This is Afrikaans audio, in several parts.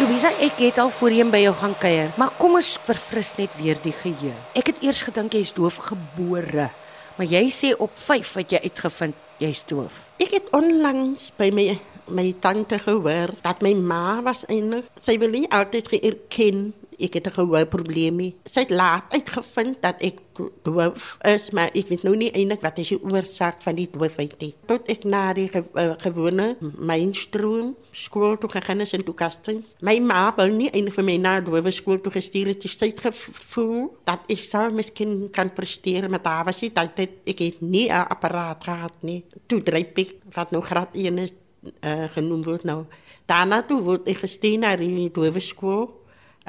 Louisa, ek het al voorheen by jou gaan kuier, maar kom ons verfris net weer die geheue. Ek het eers gedink jy's doof gebore, maar jy sê op 5 het jy uitgevind jy's doof. Ek het onlangs by my my tante gehoor dat my ma was eintlik sy wil nie altyd geerken ek het 'n gehoorprobleemie. Sy het laat uitgevind dat ek doof is, maar ek weet nou nie eintlik wat is die oorsaak van die doofheid nie. Tot ek na die ge uh, gewone mainstream skool toe gegaan is in Tukastings. My ma wil nie eintlik vir my na doof skool toe gestuur het. Sy het gevoel dat ek sou miskien kan presteer met haar was dit dat ek het nie 'n apparaat gehad nie. Toe dryp ek wat nou graad 1 is uh, genoem word nou. Daarna toe word ek gestuur na die doof skool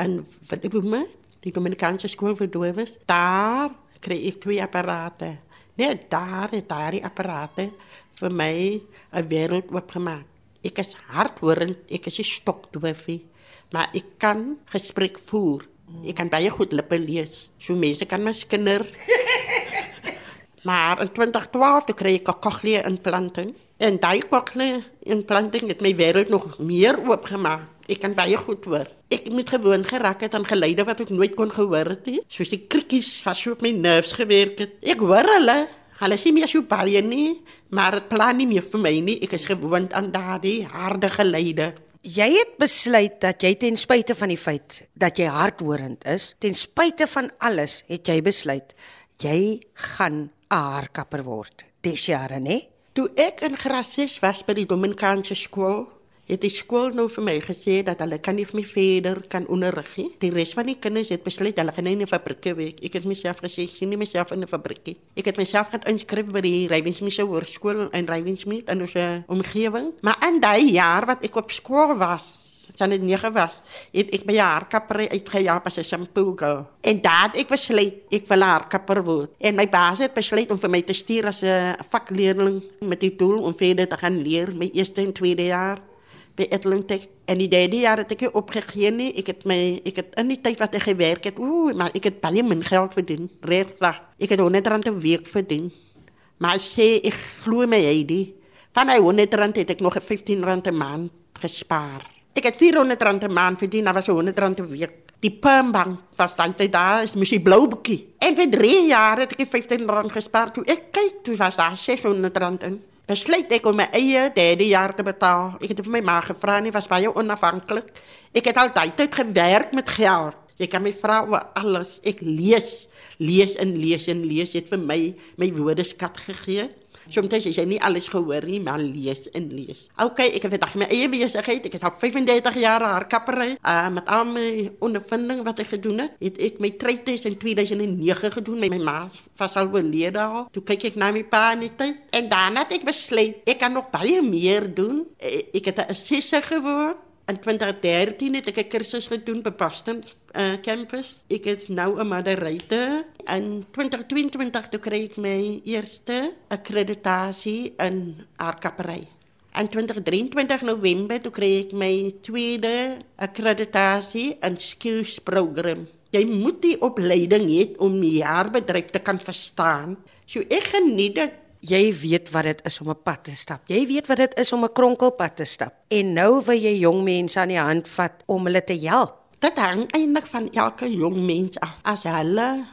en wat ek me die Dominikaanse skool vir dowes daar kry ek twee apparate net daar het daar die apparate vir my 'n wêreld oopgemaak ek is hardhorend ek is 'n stokdoofie maar ek kan gesprek voer ek kan baie goed lippe lees. So mense kan my skinder. Maar in 2012 toe kry ek 'n cochlea implanting en daai cochlea implanting het my wêreld nog meer oopgemaak ek kan baie goed hoor ek moet gewoon geraak het aan geluide wat ek nooit kon gehoor het nie. Soos die krikkies wat so op my nerves gewerk het. Ek hoor hulle. Hulle sê my so baie nie, maar dit plan nie meer vir my nie. Ek is gewoond aan daardie harde geluide. Jy het besluit dat jy ten spyte van die feit dat jy hardhorend is, ten spyte van alles, het jy besluit jy gaan 'n haarkapper word. Dis jare, né? Toe ek in graad 6 was by die Dominikaanse skool, het die skool nou vir my gesê dat hulle kan nie vir my verder kan onderrig nie. Die res van die kinders het besluit hulle gaan in 'n fabriek werk. Ek het myself gesê ek sien nie myself in 'n fabriek. Ek het myself gaan inskryf by die Rywensmith Hoërskool in Rywensmith in ons omgewing. Maar in daai jaar wat ek op skool was, sy het nie gewas. Het ek by haar kapper uitgejaag as 'n shampoo girl. En daad ek besluit ek wil haar kapper word. En my baas het besluit om vir my te stuur as 'n vakleerling met die doel om verder te gaan leer my eerste en tweede jaar by Atlantic en die derde jaar het ek opgegee nie. Ek het my ek het in die tyd wat ek gewerk het, ooh, maar ek het baie min geld verdien. Regtig. Ek het 100 rand 'n week verdien. Maar sê ek glo my Heidi. Van hy 100 rand het ek nog 'n 15 rand 'n maand gespaar. Ek het 400 rand 'n maand verdien, dat was 100 rand 'n week. Die permbank was dan tyd daar is mos die blou boekie. En vir 3 jaar het ek 15 rand gespaar toe. Ek kyk toe was daar 600 rand in besluit ek om my eie derde jaar te betaal. Ek het vir my ma gevra en was baie onafhanklik. Ek het altyd gewerk met geld. Jy kan my vra oor alles. Ek lees, lees en lees en lees. Jy het vir my my woordeskat gegee. Soms as jy nie alles gehoor nie, maar lees en lees. OK, ek het vandag my eie besigheid. Ek is al 35 jaar haar kappery. Uh met al my ondervinding wat ek gedoen het, het ek my treites in 2009 gedoen met my ma was al oorlede al. Toe kyk ek na my pa in die tyd en daarna het ek besluit ek kan nog baie meer doen. E, ek het 'n assessor geword In 2013 het ek 'n kursus gedoen by Boston uh, campus. Ek is nou 'n moderator. In 2022 toe kry ek my eerste akkreditasie in aardkappery. In 2023 November toe kry ek my tweede akkreditasie in skills program. Jy moet die opleiding hê om die jaarbedryf te kan verstaan. So ek geniet dit Jy weet wat dit is om 'n pad te stap. Jy weet wat dit is om 'n kronkelpad te stap. En nou wil jy jong mense aan die hand vat om hulle te help. Dit hang eintlik van elke jong mens af. As hulle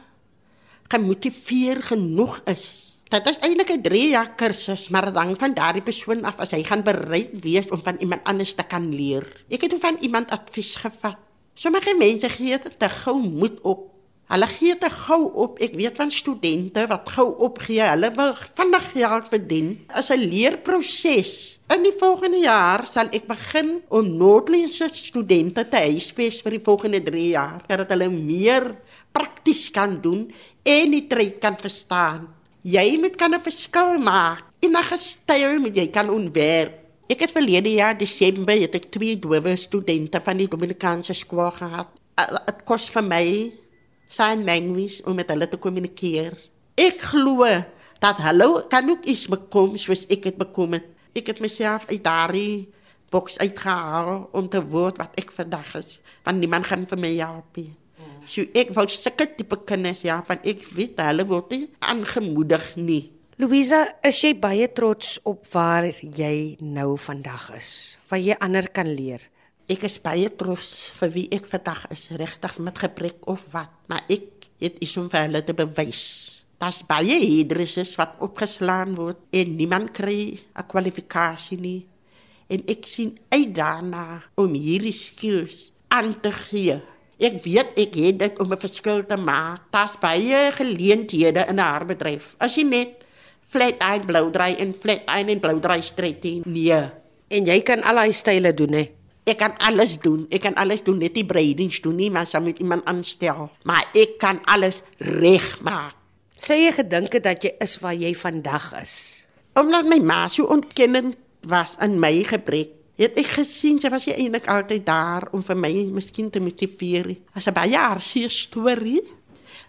gemotiveer genoeg is. Dit is eintlik 'n 3 jaar kursus, maar dit hang van daardie persoon af as hy gaan bereid wees om van iemand anders te kan leer. Ek het van iemand advies gevat. Sommige mense gee te gou moed op Hulle gee te gou op. Ek weet van studente wat gou opgee. Hulle wil vinnig geld verdien. As 'n leerproses. In die volgende jaar sal ek begin om Noordlynse studente te huisves vir die volgende 3 jaar, sodat hulle meer prakties kan doen en die trek kan verstaan. Jy moet kan 'n verskil maak. Enige styl moet jy kan ontwerp. Ek het verlede jaar Desember het ek twee doewe studente van die Dominikaanse skool gehad. Dit kos vir my sign language om met hulle te kommunikeer. Ek glo dat hulle kan ook iets bekom soos ek het bekom het. Ek het myself uit daardie boks uitgehaal om te word wat ek vandag is. Want niemand gaan vir my help nie. So ek wil sulke tipe kinders ja, van ek weet hulle word nie aangemoedig nie. Louisa, is jy baie trots op waar jy nou vandag is? Wat jy ander kan leer? Ek is baie trots vir wie ek vandag is, regtig met gebrek of wat, maar ek het iets om vir hulle te bewys. Daar's baie herders wat opgeslaan word en niemand kry 'n kwalifikasie nie. En ek sien uit daarna om hierdie skills aan te gee. Ek weet ek het dit om 'n verskil te maak. Daar's baie geleenthede in 'n haarbedryf. As jy net flat iron blou dry en flat iron en blou dry stryd nee. En jy kan al daai style doen hè. Ek kan alles doen. Ek kan alles doen, net die braidings doen nie, maar sal met iemand aanstel. Maar ek kan alles regmaak. Sê jy gedink het dat jy is waar jy vandag is? Omdat my ma so ontkennend was aan my gebrek, het ek gesien sy was eintlik altyd daar om vir my miskien te motiveer. As 'n baie hartseer storie,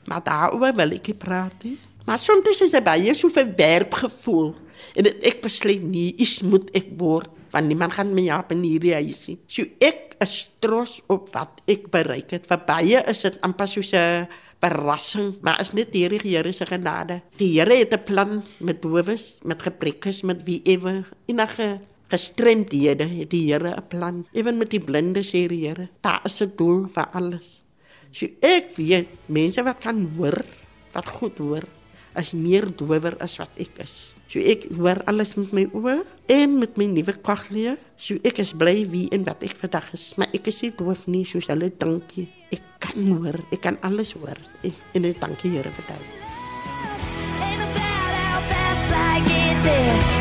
maar daaroor wil ek nie praat nie. Maar soms is dit baie so verwerp gevoel en ek besluit nie, iets moet ek word want niemand gaan my op in hierdie huis sien. So ek is trots op wat ek bereik het. Vir baie is dit amper soos 'n verrassing, maar is net hierdie Here se genade. Die Here het 'n plan met dowes, met gebrekkes, met wie ewe enige gestremdhede het die Here 'n plan. Ewen met die blinde sê die Here, daar is 'n doel vir alles. So ek weet mense wat kan hoor, wat goed hoor, is meer dower as wat ek is. So ek hoor alles met my oë en met my nuwe kwaglie. So ek is bly wie en wat ek vandag is, maar ek is nie doof nie soos hulle dink nie. Ek kan hoor, ek kan alles hoor. En, en ek dank die Here vir dit. Ain't about how fast I get there.